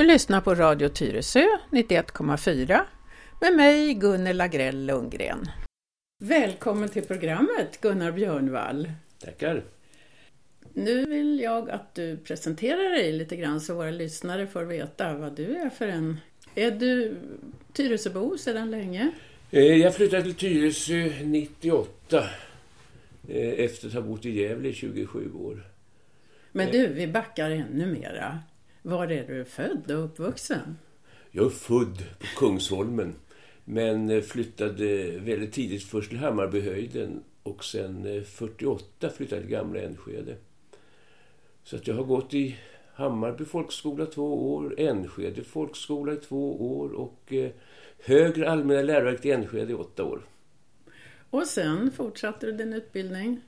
Du lyssnar på Radio Tyresö 91,4 med mig Gunnel Lagrell Lundgren. Välkommen till programmet Gunnar Björnvall. Tackar. Nu vill jag att du presenterar dig lite grann så våra lyssnare får veta vad du är för en. Är du Tyresöbo sedan länge? Eh, jag flyttade till Tyresö 98 eh, efter att ha bott i Gävle i 27 år. Men du, vi backar ännu mera. Var är du född och uppvuxen? Jag är född på Kungsholmen men eh, flyttade väldigt tidigt först till Hammarbyhöjden och sen 48 flyttade till Gamla Enskede. Så att jag har gått i Hammarby folkskola två år, Enskede folkskola i två år och högre allmänna läroverket i Enskede i åtta år. Och sen fortsatte du din utbildning?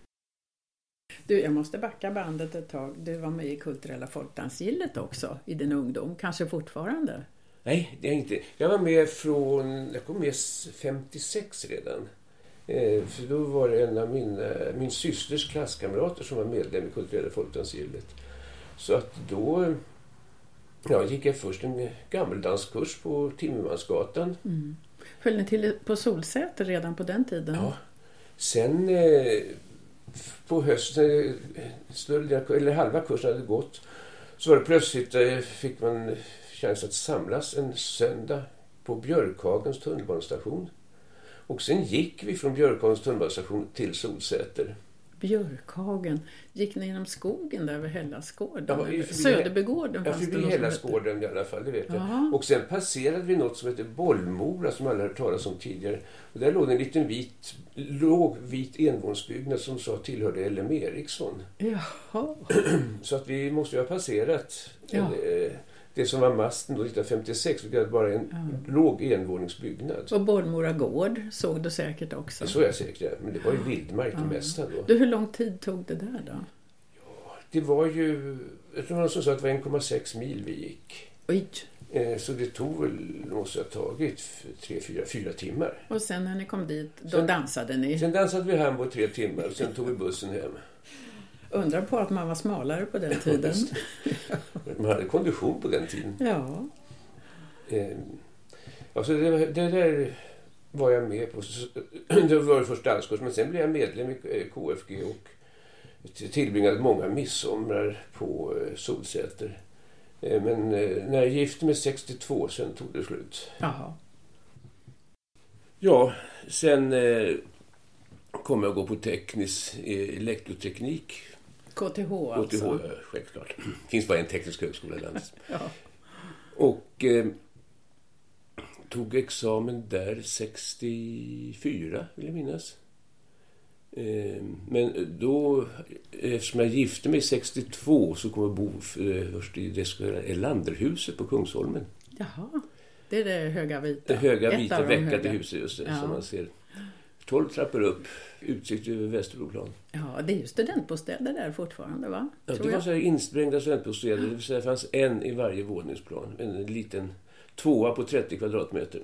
Du, jag måste backa bandet ett tag. Du var med i Kulturella folkdansgillet också i din ungdom, kanske fortfarande? Nej, det är inte. Jag var med från, jag kom med 56 redan. Eh, för då var det en av mina, min systers klasskamrater som var medlem i Kulturella folkdansgillet. Så att då ja, gick jag först en gammeldanskurs på Timmermansgatan. Mm. Höll ni till på Solsäter redan på den tiden? Ja. Sen eh, på hösten, större, eller halva kursen hade gått, så var det plötsligt, eh, fick man chans att samlas en söndag på Björkhagens tunnelbanestation. Och sen gick vi från Björkhagens tunnelbanestation till Solsäter. Björkhagen. Gick ni genom skogen där vid Hällaskården? Ja, Söderbygården ja, förbi Hällaskården i alla fall, det vet jag. Och sen passerade vi något som heter Bollmora som alla hört talas om tidigare. Och där låg en liten vit, låg vit envåningsbyggnad som sa tillhörde LM Ericsson. Jaha. Så att vi måste ju ha passerat ja. Eh, det som var masten då 1956, vilket var bara en ja. låg envåningsbyggnad. Och Bollmora gård såg du säkert också? Det såg jag säkert, ja. men det var ju vildmark det mesta då. Du, hur lång tid tog det där då? Ja, det var ju, jag tror någon som sa att det var 1,6 mil vi gick. Oj! Eh, så det tog väl, måste ha tagit tre, fyra, fyra timmar. Och sen när ni kom dit, då sen, dansade ni? Sen dansade vi hem på tre timmar och sen tog vi bussen hem. Undrar på att man var smalare på den tiden. man hade kondition på den tiden. Ja. Eh, alltså det, det där var jag med på. Det var det första danskurs. Men sen blev jag medlem i eh, KFG och tillbringade många midsomrar på eh, Solsäter. Eh, men när jag gifte mig 62, sen tog det slut. Jaha. Ja, sen kom jag att gå på teknisk elektroteknik KTH alltså? KTH, självklart. Det finns bara en teknisk högskola i landet. ja. Och eh, tog examen där 64, vill jag minnas. Eh, men då, eftersom jag gifte mig 62 så kom jag bo eh, först i det så kallade Elanderhuset på Kungsholmen. Jaha, det är det höga vita? Det höga vita veckade huset just det, ja. som man ser. 12 trappor upp, utsikt över Västerbroplan. Ja, det är ju studentbostäder där fortfarande va? Ja, det var så insprängda studentbostäder. Det vill säga det fanns en i varje våningsplan. En liten tvåa på 30 kvadratmeter.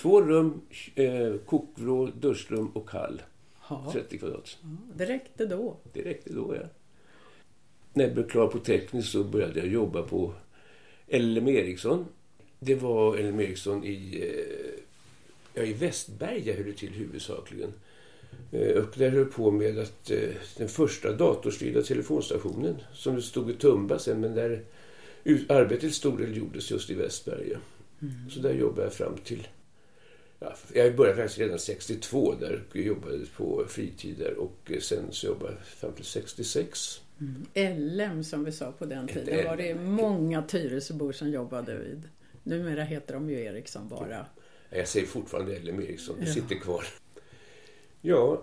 Två rum, eh, kokvrå, duschrum och hall. Ja. 30 kvadrat. Ja, det räckte då? Det räckte då, ja. När jag blev klar på tekniskt så började jag jobba på LM Ericsson. Det var LM Ericsson i eh, ja, i Västberga höll det till huvudsakligen. Eh, och där höll på med att eh, den första datorstyrda telefonstationen som det stod i Tumba sen men där arbetet stor del gjordes just i Västberga. Mm. Så där jobbade jag fram till Ja, jag började faktiskt redan 62 där och jobbade på fritid där och sen så jobbade jag fram till 66. Mm. LM som vi sa på den tiden var det många Tyresöbor som jobbade vid. Numera heter de ju Ericsson bara. Jag säger fortfarande LM Ericsson, det ja. sitter kvar. Ja,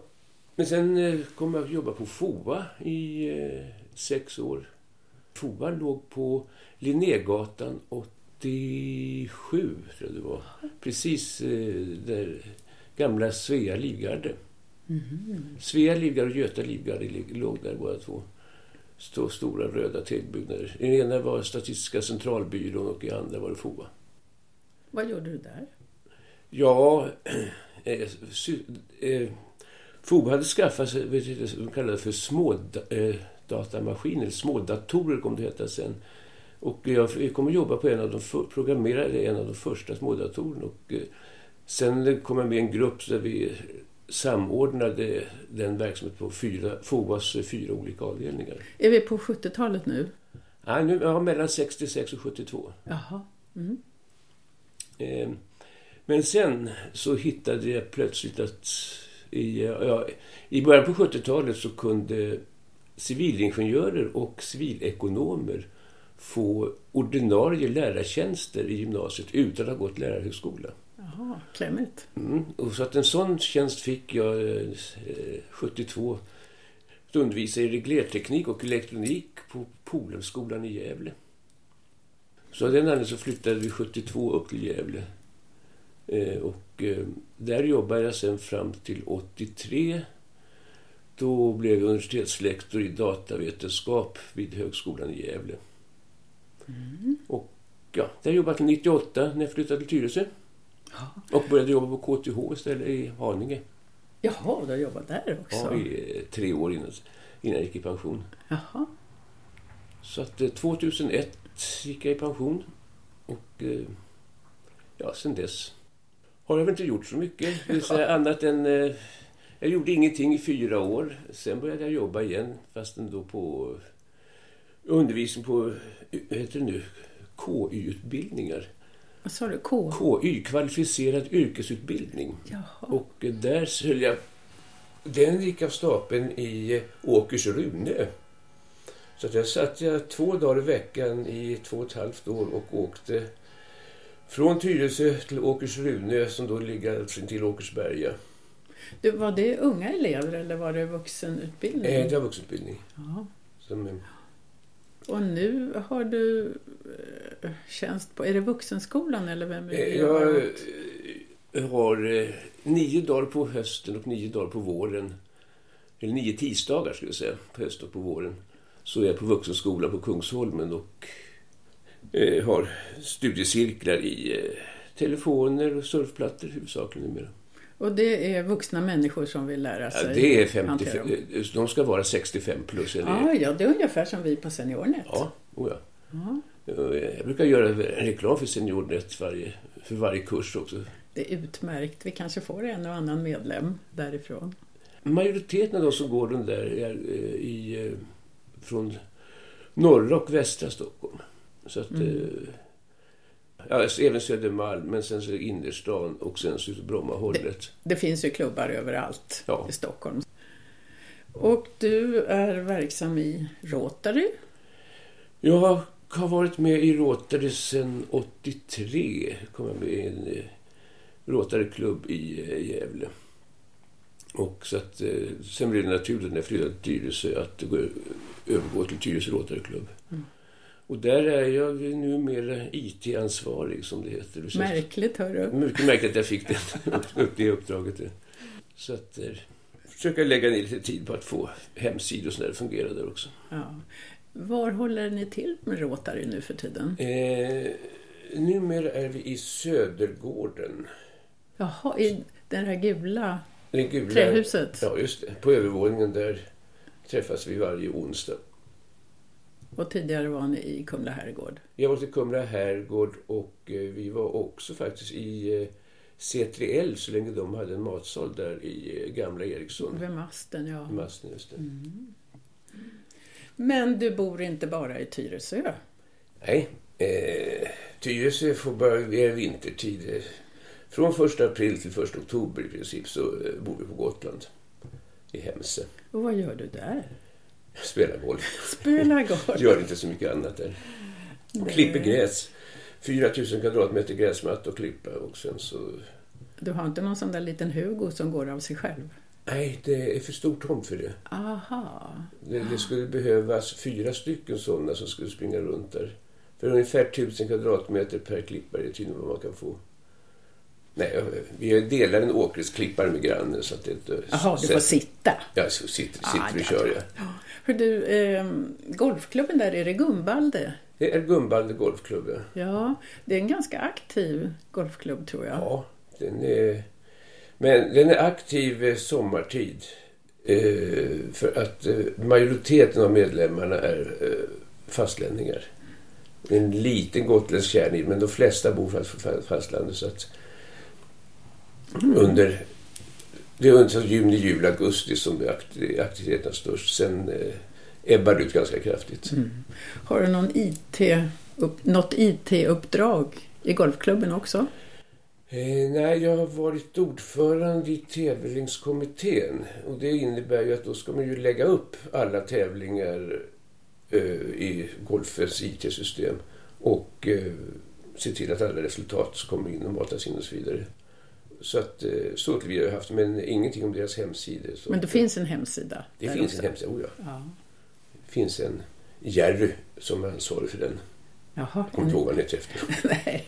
men sen eh, kom jag att jobba på FOA i eh, sex år. FOA låg på Linnégatan 87, tror jag det var. Precis eh, där gamla Svea Livgarde. Mm. Svea Livgarde och Göta Livgarde låg där båda två. Stå, stora röda tegelbyggnader. I den ena var Statistiska centralbyrån och i andra var det FOA. Vad gjorde du där? Ja, eh, eh, FOB hade skaffat sig vad de kallade för smådatamaskiner, eh, smådatorer kom det heta sen. Och jag kom att jobba på en av de för, programmerade en av de första smådatorerna. Och eh, sen kom jag med en grupp där vi samordnade den verksamheten på fyra, FOAs fyra olika avdelningar. Är vi på 70-talet nu? Ja, nu ja, mellan 66 och 72. Jaha. Mm. Men sen så hittade jag plötsligt att i, ja, i början på 70-talet så kunde civilingenjörer och civilekonomer få ordinarie lärartjänster i gymnasiet utan att ha gått lärarhögskola. Jaha, klämmigt. Mm, och så att en sån tjänst fick jag eh, 72 att undervisa i reglerteknik och elektronik på Polhemskolan i Gävle. Så av den anledningen så flyttade vi 72 upp till Gävle. Eh, och eh, där jobbade jag sen fram till 83. Då blev jag universitetslektor i datavetenskap vid Högskolan i Gävle. Mm. Och ja, där jobbade jag till 98 när jag flyttade till Tyresö. Ja. Och började jobba på KTH istället i Haninge. Jaha, du har jobbat där också? Ja, i eh, tre år innan, innan jag gick i pension. Jaha. Så att eh, 2001 gick jag i pension. Och ja, sen dess har jag väl inte gjort så mycket. Det annat än... Eh, jag gjorde ingenting i fyra år. Sen började jag jobba igen, fast då på undervisning på, vad heter det nu, KY-utbildningar. Vad sa du? K? KY, kvalificerad yrkesutbildning. Jaha. Och där höll jag... Den gick av stapeln i Åkers Rune. Så att jag satt jag två dagar i veckan i två och ett halvt år och åkte från Tyresö till Åkers Rune som då ligger till Åkersberga. Du, var det unga elever eller var det vuxenutbildning? Eh, det var vuxenutbildning. Ja. Som, eh, Och nu har du eh, tjänst på... Är det Vuxenskolan eller vem är det? eh, jag eh, har eh, nio dagar på hösten och nio dagar på våren. Eller nio tisdagar skulle jag säga, på hösten och på våren. Så är jag på Vuxenskolan på Kungsholmen och eh, har studiecirklar i eh, telefoner och surfplattor huvudsakligen numera. Och det är vuxna människor som vill lära Ja, sig det är 55, hantera dem. de ska vara 65 plus. Eller, Ja, ja, det är ungefär som vi på Seniornet. ja, oh ja. Ja, Jag brukar göra en reklam för SeniorNet varje, för varje kurs också. det är utmärkt. Vi kanske får en och annan medlem därifrån. Majoriteten av de som går den där är eh, i, eh, från norra och västra Stockholm. Så att, Mm. eh, ja, även Södermalm, men sen så innerstan och sen så är det Brommahållet. Det finns ju klubbar överallt Ja. i Stockholm. Och du är verksam i Rotary. Jag har varit med i Rotary sedan 83. kom jag med i en eh, Rotary-klubb i eh, Gävle. Och så att, sen blev det naturligt när jag flyttade till Tyresö att gå, övergå till Tyresö Rotary-klubb. Mm. Och där är jag numera IT-ansvarig som det heter. Det Märkligt, hörru. Mycket märkligt att jag fick det, upp det uppdraget. Så att eh, försöka lägga ner lite tid på att få hemsidor som där fungerar där också. Ja. Var håller ni till med Rotary nu för tiden? Eh, numera är vi i Södergården. Jaha, i den här gula Det gula, trähuset? Ja, just det. På övervåningen där träffas vi varje onsdag. Och tidigare var ni i Kumla herrgård? Jag var till Kumla herrgård och eh, vi var också faktiskt i eh, C3L så länge de hade en matsal där i eh, Gamla Eriksson. Vid masten, ja. I Masten, just. Mm. Men du bor inte bara i Tyresö? Nej, eh, Tyresö får bara är vintertid. Från 1 april till 1 oktober i princip så bor vi på Gotland. I Hemse. Och vad gör du där? Spelar golf. Spelar golf? Gör inte så mycket annat där. Och klipper gräs. 4000 kvadratmeter gräsmatta och klippa och sen så... Du har inte någon sån där liten Hugo som går av sig själv? Nej, det är för stor tomt för det. Aha. det. Det skulle behövas fyra stycken sådana som skulle springa runt där. För ungefär 1000 kvadratmeter per klippare är tydligen vad man kan få. Nej, vi delar en åkgräsklippare med grannen så att det inte... Jaha, du får sitta. Ja, så sitter, sitter Ah, och ja. kör jag. Hör du, eh, golfklubben där, är det Gumbalde? Det är Gumbalde Golfklubb, ja. Ja, det är en ganska aktiv golfklubb tror jag. Ja, den är... Men den är aktiv sommartid. Eh, för att eh, majoriteten av medlemmarna är eh, fastlänningar. En liten gotländsk kärn i men de flesta bor fast på fastlandet. Så att under, det är under juni, juli, augusti som aktiviteten är störst. Sen eh, ebbar det ut ganska kraftigt. Mm. Har du någon IT, upp, något IT-uppdrag i golfklubben också? Eh, nej, jag har varit ordförande i tävlingskommittén. Och det innebär ju att då ska man ju lägga upp alla tävlingar eh, i golfens IT-system. Och eh, se till att alla resultat kommer in och matas in och så vidare. Så att eh, så har jag haft, men ingenting om deras hemsidor. Men det finns en hemsida? Det finns också. en hemsida, oh ja. ja. Det finns en Jerry som är ansvarig för den. Jaha. Kommer inte ihåg vad han heter efter. Nej.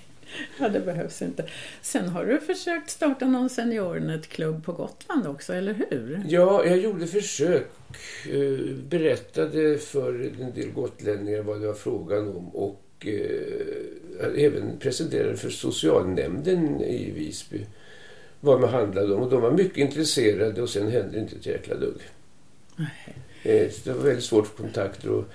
Ja, det behövs inte. Sen har du försökt starta någon seniornetklubb på Gotland också, eller hur? Ja, jag gjorde försök. Eh, berättade för en del gotlänningar vad det var frågan om och eh, även presenterade för socialnämnden i Visby vad man handlade om. Och de var mycket intresserade och sen hände inte ett jäkla dugg. Nej. Eh, det var väldigt svårt att få kontakter. Och,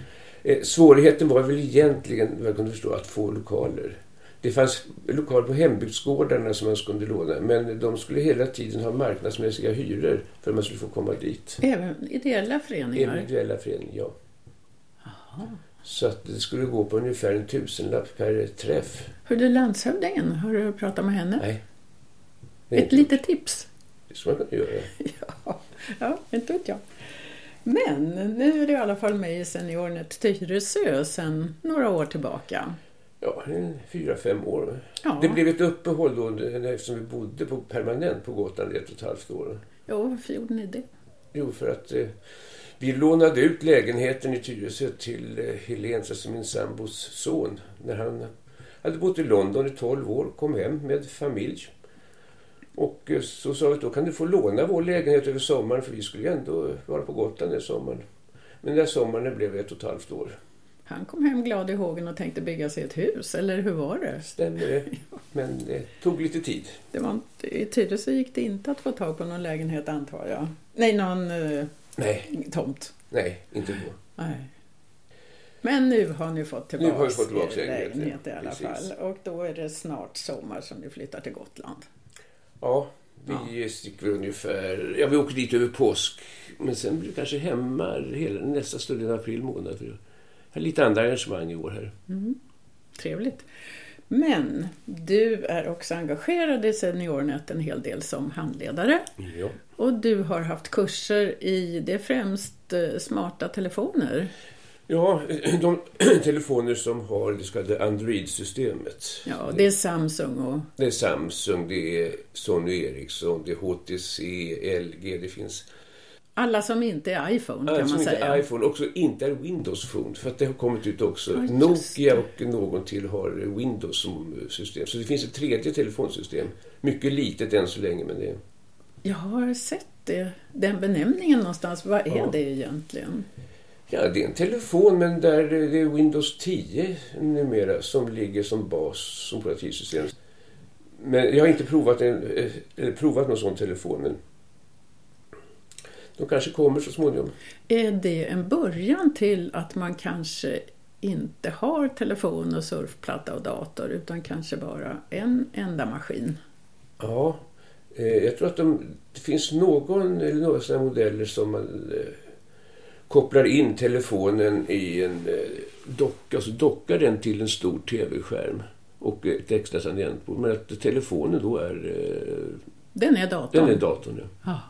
svårigheten var väl egentligen, vad jag kunde förstå, att få lokaler. Det fanns lokaler på hembygdsgårdarna som man skulle låna men de skulle hela tiden ha marknadsmässiga hyror för att man skulle få komma dit. Även ideella föreningar? Även ideella föreningar, ja. Aha. Så att det skulle gå på ungefär en tusenlapp per träff. Hur är landshövdingen? Har du pratat med henne? Nej. Ett litet tips? Det skulle man kunna göra. ja, ja, inte vet jag. Men nu är du i alla fall med i Seniornet Tyresö sedan några år tillbaka ja, fyra, fem år. Ja. Det blev ett uppehåll då eftersom vi bodde på, permanent på Gotland ett och ett halvt år. Ja, varför gjorde ni det? Jo, för att eh, vi lånade ut lägenheten i Tyresö till eh, Helens, alltså min sambos son. När han hade bott i London i 12 år, kom hem med familj. Och eh, så sa vi då kan du få låna vår lägenhet över sommaren för vi skulle ju ändå vara på Gotland den sommaren. Men den sommaren blev ett och ett halvt år. Han kom hem glad i hågen och tänkte bygga sig ett hus, eller hur var det? Stämmer det. Men det tog lite tid. Det var inte, I Tyresö gick det inte att få tag på någon lägenhet antar jag? Nej, någon eh, Nej. tomt? Nej, inte då. Nej. Men nu har ni fått tillbaka, nu har vi fått tillbaka lägenhet i alla Precis. fall. Och då är det snart sommar som ni flyttar till Gotland. Ja, vi ja. sticker ungefär... Ja, vi åker dit över påsk. Men sen blir det kanske hemma hela nästa större april månad har lite andra arrangemang i år här. Mm. Trevligt. Men du är också engagerad i SeniorNet en hel del som handledare. Ja. Och du har haft kurser i, det främst eh, smarta telefoner. Ja, de telefoner som har det så kallade Android-systemet. Ja, det är Samsung och... Det är Samsung, det är Sony Ericsson, det är HTC, LG, det finns alla som inte är iPhone Alla kan man som säga. Inte är iPhone, också inte är Windows Phone. För att det har kommit ut också. Ja, Nokia och någon till har Windows som system. Så det finns ett tredje telefonsystem. Mycket litet än så länge men det... Jag har sett det, den benämningen någonstans. Vad är ja. det egentligen? Ja, det är en telefon men där det är Windows 10 numera som ligger som bas som operativsystem. Men jag har inte provat, en, eh, eller provat någon sån telefon. Men de kanske kommer så småningom. Är det en början till att man kanske inte har telefon och surfplatta och dator utan kanske bara en enda maskin? Ja, eh, jag tror att de, det finns någon eller några sådana modeller som man eh, kopplar in telefonen i en eh, docka, alltså dockar den till en stor tv-skärm och ett extra tangentbord. Men att telefonen då är... Eh, den är datorn? Den är datorn, ja. ja.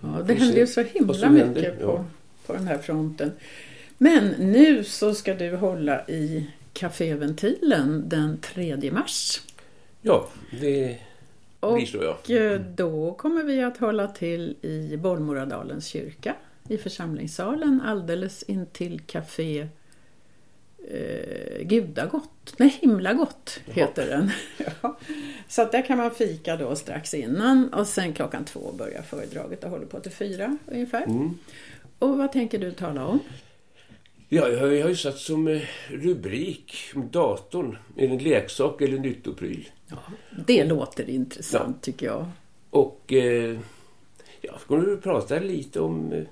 Ja, det händer ju så himla mycket på, på den här fronten. Men nu så ska du hålla i Caféventilen den 3 mars. Ja, det blir så ja. Och eh, då kommer vi att hålla till i Bollmoradalens kyrka i församlingssalen alldeles intill Café eh, Gudagott, nej Himlagott heter den. ja. Så att där kan man fika då strax innan och sen klockan två börjar föredraget och håller på till fyra ungefär. Mm. Och vad tänker du tala om? Ja, jag har ju satt som eh, rubrik datorn. Är det en leksak eller nyttopryl? Ja, det låter intressant ja. tycker jag. Och eh, ja, vi prata lite om eh,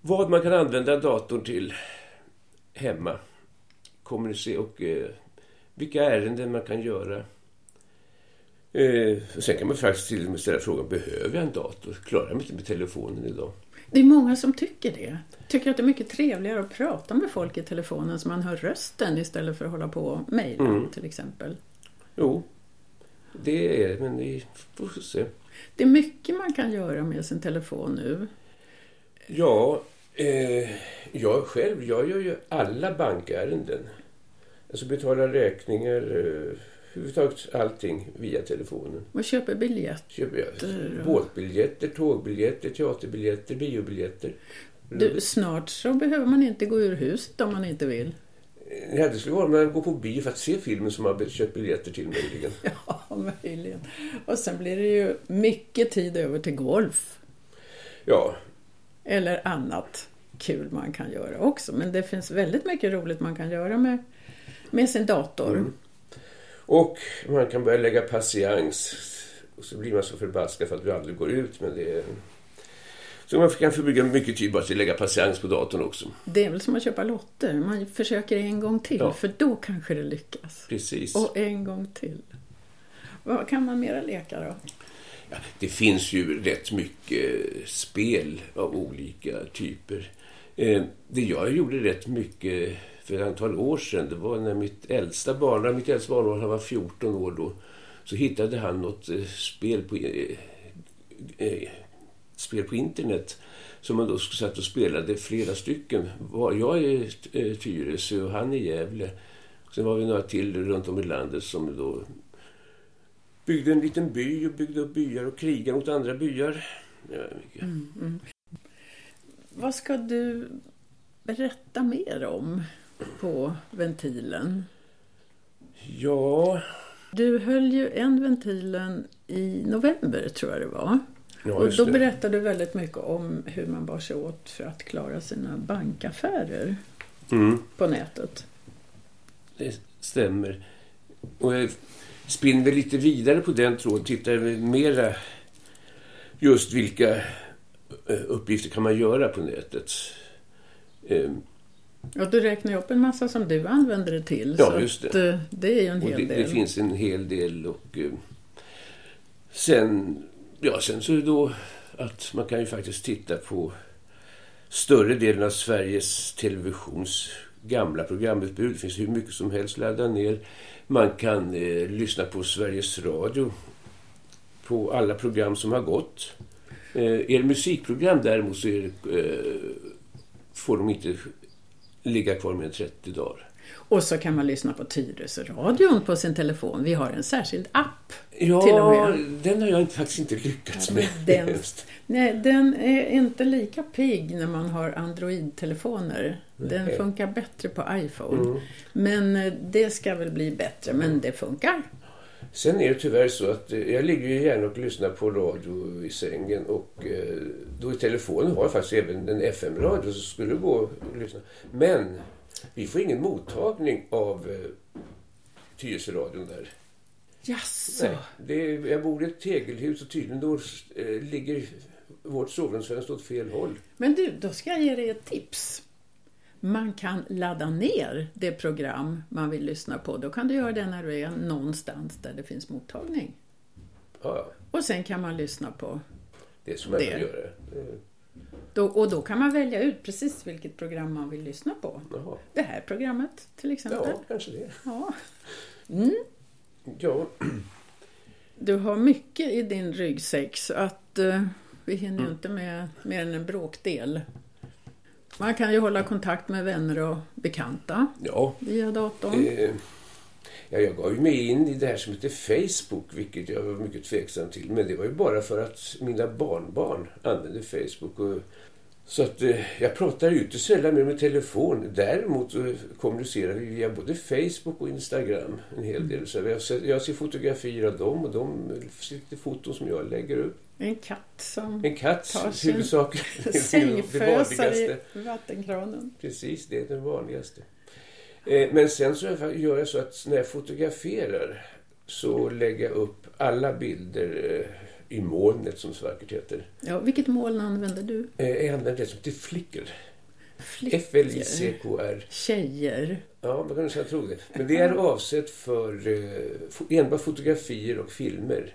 vad man kan använda datorn till hemma kommunicera och eh, vilka ärenden man kan göra. Eh, sen kan man faktiskt till och med ställa frågan, behöver jag en dator? Klarar jag mig inte med telefonen idag? Det är många som tycker det. Tycker att det är mycket trevligare att prata med folk i telefonen så man hör rösten istället för att hålla på och mejla Mm. till exempel. Jo, det är det, men vi får se. Det är mycket man kan göra med sin telefon nu. Ja, eh, jag själv, jag gör ju alla bankärenden. Alltså betalar räkningar, eh, överhuvudtaget allting via telefonen. Man köper biljett. Köper jag Biljetter. båtbiljetter, tågbiljetter, teaterbiljetter, biobiljetter. Du, snart så behöver man inte gå ur huset om man inte vill. Ja, det skulle vara om man går på bio för att se filmen som man har köpt biljetter till möjligen. Ja, möjligen. Och sen blir det ju mycket tid över till golf. Ja, Eller annat kul man kan göra också. Men det finns väldigt mycket roligt man kan göra med, med sin dator. Mm. och man kan börja lägga patiens. Och så blir man så förbaskad för att vi aldrig går ut. Men det är... Så man kan förbruka mycket tid bara till att lägga patiens på datorn också. Det är väl som att köpa lotter. Man försöker en gång till Ja. för då kanske det lyckas. Precis. Och en gång till. Vad kan man mera leka då? Det finns ju rätt mycket spel av olika typer. Eh, det jag gjorde rätt mycket för ett antal år sedan, det var när mitt äldsta barn, när mitt äldsta barn han var 14 år då, så hittade han något eh, spel på, eh, eh, spel på internet som man då satt och spelade flera stycken. Jag är i Tyresö och han är Gävle. Sen var vi några till runt om i landet som då byggde en liten by och byggde upp byar och krigade mot andra byar. Mycket. Mm, Vad ska du berätta mer om på ventilen? ja, Du höll ju en ventilen i november tror jag det var. ja och då det. berättade du väldigt mycket om hur man bar sig åt för att klara sina bankaffärer Mm, på nätet. det stämmer. Och jag spinner väl lite vidare på den tråden. Tittar väl mera just vilka eh, uppgifter kan man göra på nätet. Eh, Och du räknar ju upp en massa som du använder det till. Ja, så just det. eh, det är ju en hel det, del. det finns en hel del och eh, sen, ja, sen så är det då att man kan ju faktiskt titta på större delen av Sveriges Televisions gamla programutbud. Det finns hur mycket som helst ladda ner. Man kan eh, lyssna på Sveriges Radio på alla program som har gått. Eh, är det musikprogram däremot så är det, eh, får de inte ligga kvar mer än 30 dagar. Och så kan man lyssna på Tyresö-radion på sin telefon. Vi har en särskild app. Ja, Till och med. den har jag faktiskt inte lyckats med. den- Nej, den är inte lika pigg när man har Android-telefoner. Den Nej. funkar bättre på iPhone. Mm. Men eh, det ska väl bli bättre, men det funkar. Sen är det tyvärr så att eh, jag ligger ju gärna och lyssnar på radio i sängen och eh, då i telefonen har jag faktiskt även en FM-radio så skulle det gå att lyssna. Men vi får ingen mottagning av eh, Tyresö-radion där. Jaså? Nej, det är, jag bor i ett tegelhus och tydligen då eh, ligger vårt sovrumsfönster åt fel håll. Men du, då ska jag ge dig ett tips. Man kan ladda ner det program man vill lyssna på. Då kan du göra det när du är någonstans där det finns mottagning. Ja, Och sen kan man lyssna på det är som man Det. kan göra. Eh, då, Och då kan man välja ut precis vilket program man vill lyssna på. Jaha. Det här programmet till exempel. Ja, kanske det. Ja. Mm. Ja, Du har mycket i din ryggsäck så att eh, vi hinner Mm. inte med mer än en bråkdel. Man kan ju hålla kontakt med vänner och bekanta ja via datorn. Eh, ja, jag gav mig in i det här som heter Facebook, vilket jag var mycket tveksam till. Men det var ju bara för att mina barnbarn använde Facebook. Och, så att eh, jag pratar ju inte sällan med min telefon. Däremot så kommunicerar vi via både Facebook och Instagram en hel del. Så jag, ser, jag ser fotografier av dem och de lite foton som jag lägger upp. En katt som En katt, Tar sin huvudsakligen. det sängfösar vanligaste. i vattenkranen. Precis, det är den vanligaste. Eh, Men sen så gör jag så att när jag fotograferar så lägger jag upp alla bilder eh, i molnet som så vackert heter. Ja, vilket moln använder du? Eh, Jag använder det som Flickr. Flickor. F-L-I-C-K-R. Tjejer. Ja, man kan nästan tro det. Men det är avsett för enbart fotografier och filmer.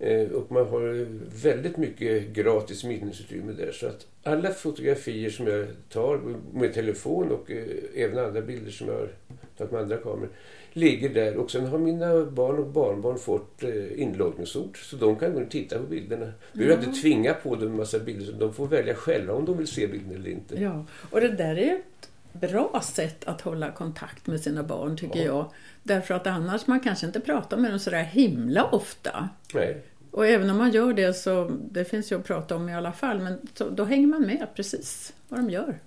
Eh, och man har väldigt mycket gratis minnesutrymme där. Så att alla fotografier som jag tar med telefon och eh, även andra bilder som jag har tagit med andra kameror ligger där. Och sen har mina barn och barnbarn fått eh, inloggningsort så de kan gå och titta på bilderna. Vi behöver inte tvinga på dem en massa bilder så de får välja själva om de vill se bilden eller inte. Ja, och det där är ett bra sätt att hålla kontakt med sina barn tycker Ja. jag. Därför att annars man kanske inte pratar med dem sådär himla ofta. Nej. Och även om man gör det så, det finns ju att prata om i alla fall, men så, då hänger man med precis vad de gör.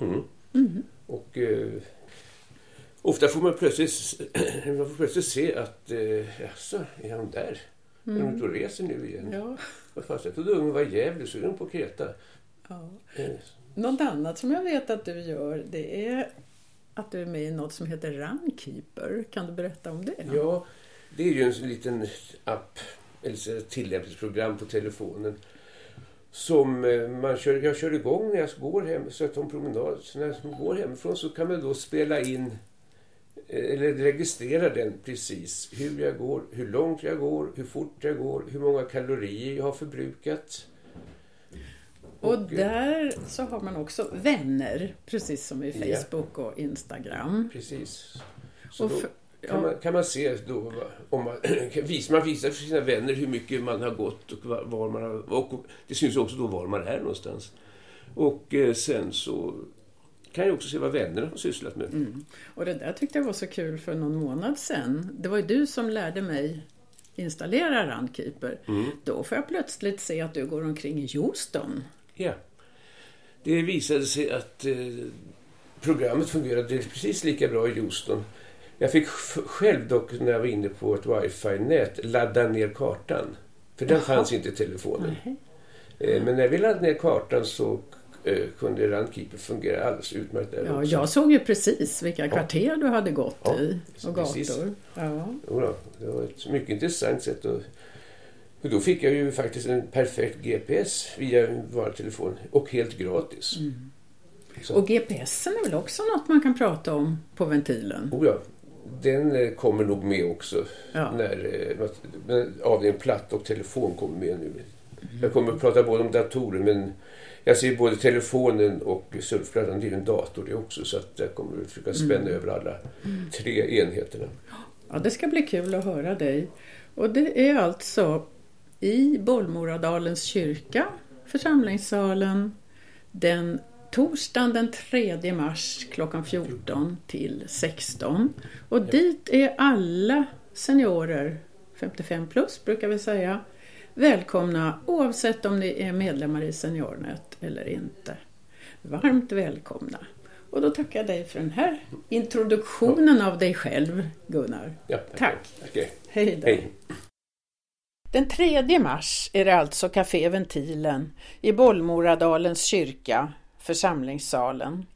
Mm. Och eh, ofta får man plötsligt, man får plötsligt se att eh, jaså, är han där? Är de ute och reser nu igen? Ja. Vad fan, jag trodde ungen var i Gävle så är de på Kreta. Ja. Eh, Något annat som jag vet att du gör, det är att du är med i något som heter Runkeeper. Kan du berätta om det? Ja, det är ju en liten app, eller ett tillämpningsprogram på telefonen. Som eh, man kör, jag kör igång när jag går hem, så att om promenad, så när jag går hemifrån så kan man då spela in eh, eller registrera den precis. Hur jag går, hur långt jag går, hur fort jag går, hur många kalorier jag har förbrukat. Och eh, där så har man också vänner, precis som i Ja. Facebook och Instagram. Precis. Så Och för, kan, man, kan man se då om man, vis- man visar för sina vänner hur mycket man har gått och var, man har, och det syns också då var man är någonstans. Och eh, sen så kan jag också se vad vännerna har sysslat med. mm. och det där tyckte jag var så kul för någon månad sedan. Det var ju du som lärde mig installera Runkeeper. Mm. Då får jag plötsligt se att du går omkring i Houston. Ja. Det visade sig att eh, programmet fungerade precis lika bra i Houston. Jag fick själv dock när jag var inne på ett wifi-nät ladda ner kartan. För den Jaha. fanns inte i telefonen. Eh, Men när vi laddade ner kartan så eh, kunde Runkeeper fungera alldeles utmärkt där Ja, också. jag såg ju precis vilka kvarter du hade gått Ja, i och gator. Ja. Det var ett mycket intressant sätt att... Och då fick jag ju faktiskt en perfekt GPS via vanlig telefon och helt gratis. Så- Och GPSen är väl också något man kan prata om på ventilen? Oh ja, den eh, kommer nog med också. Ja. När eh, men avdelningen platta och telefon kommer med nu. Jag kommer att prata både om datorer men jag ser både telefonen och surfplattan, det är en dator det också. Så att jag kommer att försöka spänna över alla tre enheterna. Ja, det ska bli kul att höra dig. Och det är alltså i Bollmoradalens kyrka, församlingssalen, den torsdagen den 3 mars klockan 14 till 16. Och dit är alla seniorer, 55 plus brukar vi säga, välkomna oavsett om ni är medlemmar i Seniornet eller inte. Varmt välkomna. Och då tackar jag dig för den här introduktionen av dig själv, Gunnar. Ja, Tack. Okej, Hej då. hej. Den 3 mars är det alltså Café Ventilen i Bollmoradalens kyrka, församlingssalen.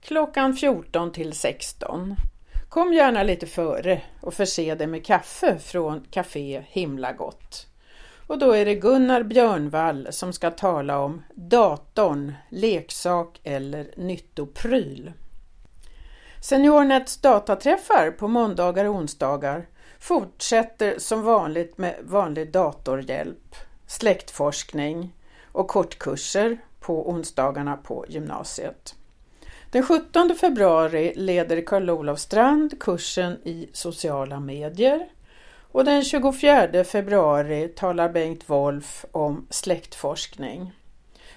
Klockan 14 till 16. Kom gärna lite före och förse dig med kaffe från Café Himla Gott. Och då är det Gunnar Björnvall som ska tala om datorn, leksak eller nyttopryl. Seniornets dataträffar på måndagar och onsdagar fortsätter som vanligt med vanlig datorhjälp, släktforskning och kortkurser på onsdagarna på gymnasiet. Den 17 februari leder Karl-Olof Strand kursen i sociala medier och den 24 februari talar Bengt Wolf om släktforskning.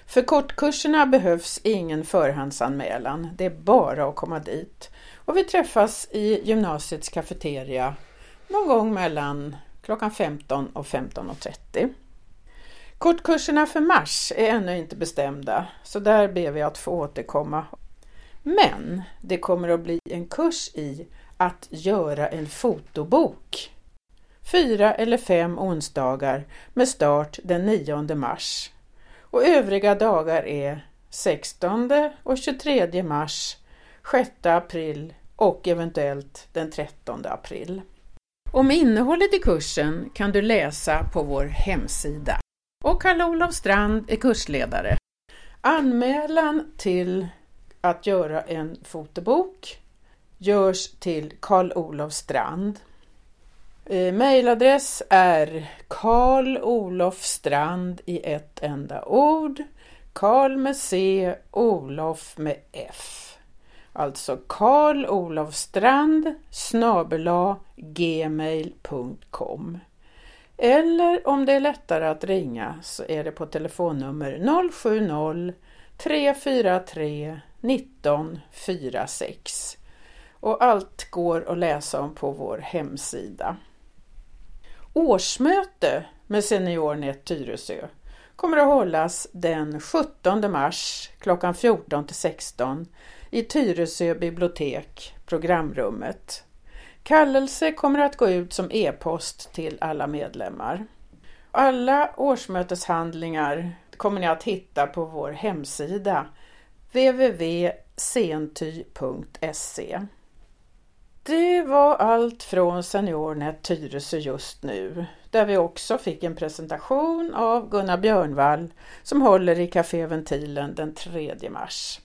För kortkurserna behövs ingen förhandsanmälan, det är bara att komma dit. Och vi träffas i gymnasiets kafeteria någon gång mellan klockan 15 och 15.30. Kortkurserna för mars är ännu inte bestämda, så där ber vi att få återkomma. Men det kommer att bli en kurs i att göra en fotobok. Fyra eller fem onsdagar med start den 9 mars. Och övriga dagar är 16 och 23 mars, 6 april och eventuellt den 13 april. Om innehållet i kursen kan du läsa på vår hemsida. Och Karl-Olof Strand är kursledare. Anmälan till att göra en fotobok görs till Karl-Olof Strand. E mailadress är Karl Olof Strand i ett enda ord. Karl med C, Olof med F. Alltså Karl Olof Strand snabela gmail.com. Eller om det är lättare att ringa så är det på telefonnummer 070 343 1946. Och allt går att läsa om på vår hemsida. Årsmöte med SeniorNet Tyresö kommer att hållas den 17 mars klockan 14 till 16 i Tyresö bibliotek, programrummet. Kallelse kommer att gå ut som e-post till alla medlemmar. Alla årsmöteshandlingar kommer ni att hitta på vår hemsida www.senty.se. Det var allt från SeniorNet Tyresö just nu, där vi också fick en presentation av Gunnar Björnvall som håller i Café Ventilen den 3 mars.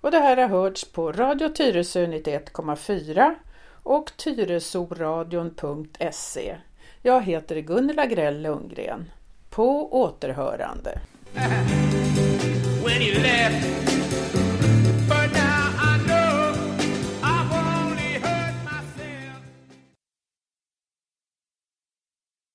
Och det här har hörts på Radio Tyresö 91,4 och tyresoradion.se. Jag heter Gunilla Grell Lundgren. På återhörande.